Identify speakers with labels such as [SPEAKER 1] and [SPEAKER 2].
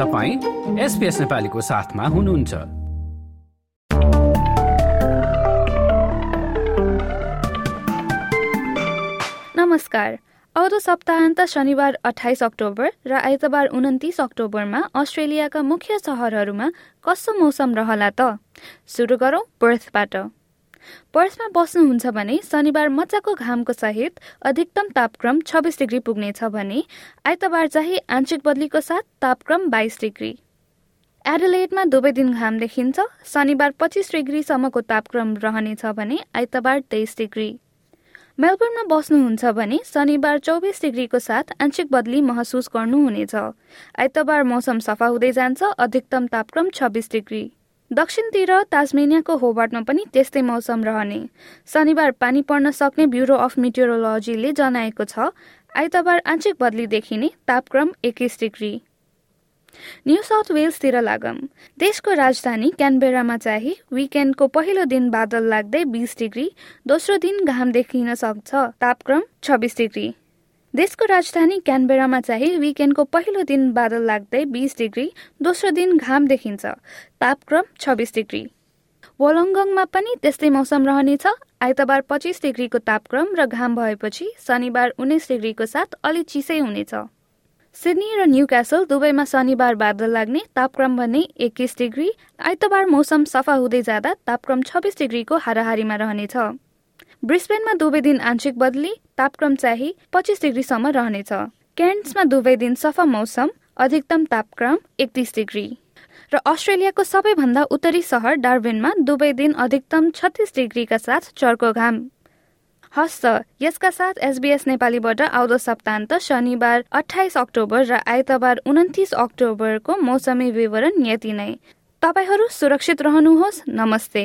[SPEAKER 1] तपाईँ एसपिएस नेपालीको साथमा हुनुहुन्छ।
[SPEAKER 2] नमस्कार। आउँदो सप्ताहन्त शनिबार अठाइस अक्टोबर र आइतबार उन्तिस अक्टोबरमा अस्ट्रेलियाका मुख्य सहरहरूमा कस्तो मौसम रहला त? सुरु गरौँ बर्थबाट। पर्समा बस्नुहुन्छ भने शनिबार मजाको घामको सहित अधिकतम तापक्रम छब्बिस डिग्री पुग्नेछ भने आइतबार चाहिँ आंशिक बदलीको साथ तापक्रम बाइस डिग्री। एडलेटमा दुवै दिन घाम देखिन्छ शनिबार पच्चिस डिग्रीसम्मको तापक्रम रहनेछ भने आइतबार तेइस डिग्री। मेलबर्नमा बस्नुहुन्छ भने शनिबार चौबिस डिग्रीको साथ आंशिक बदली महसुस गर्नुहुनेछ। आइतबार मौसम सफा हुँदै जान्छ अधिकतम तापक्रम छब्बिस डिग्री। दक्षिणतिर ताजमेनियाको होबार्टमा पनि त्यस्तै मौसम रहने। शनिबार पानी पर्न सक्ने ब्युरो अफ मिटियोरोलोजीले जनाएको छ आइतबार आंशिक बदली देखिने तापक्रम एक्काइस डिग्री। न्यू साउथ वेल्सतिर लागम। देशको राजधानी क्यानबेरामा चाहिँ विकेन्डको पहिलो दिन बादल लाग्दै बिस डिग्री दोस्रो दिन घाम देखिन सक्छ तापक्रम छब्बिस डिग्री। देशको राजधानी क्यानबेरामा चाहिँ विकेन्डको पहिलो दिन बादल लाग्दै बिस डिग्री दोस्रो दिन घाम देखिन्छ। तापक्रम छब्बिस डिग्री। वोलङ्गङमा पनि त्यस्तै मौसम रहनेछ। आइतबार पच्चिस डिग्रीको तापक्रम र घाम भएपछि शनिबार उन्नाइस डिग्रीको साथ अलि चिसै हुनेछ। सिडनी र न्यू क्यासल दुवैमा शनिबार बादल लाग्ने तापक्रम भने एक्काइस डिग्री। आइतबार मौसम सफा हुँदै जाँदा तापक्रम छब्बिस डिग्रीको हाराहारीमा रहनेछ। ब्रिस्बेनमा दुवै दिन आंशिक बदली तापक्रम चाहिँ पच्चिस डिग्रीसम्म रहनेछ। क्यान्समा दुवै दिन सफा मौसम अधिकतम तापक्रम एकतिस डिग्री। र अस्ट्रेलियाको सबैभन्दा उत्तरी सहर डार्बिनमा दुवै दिन अधिकतम छत्तिस डिग्रीका साथ चर्को घाम। हस्त यसका साथ एसबीएस नेपालीबाट आउँदो सप्ताहन्त शनिबार अठाइस अक्टोबर र आइतबार उन्तिस अक्टोबरको मौसमी विवरण यति नै। तपाईँहरू सुरक्षित रहनुहोस्। नमस्ते।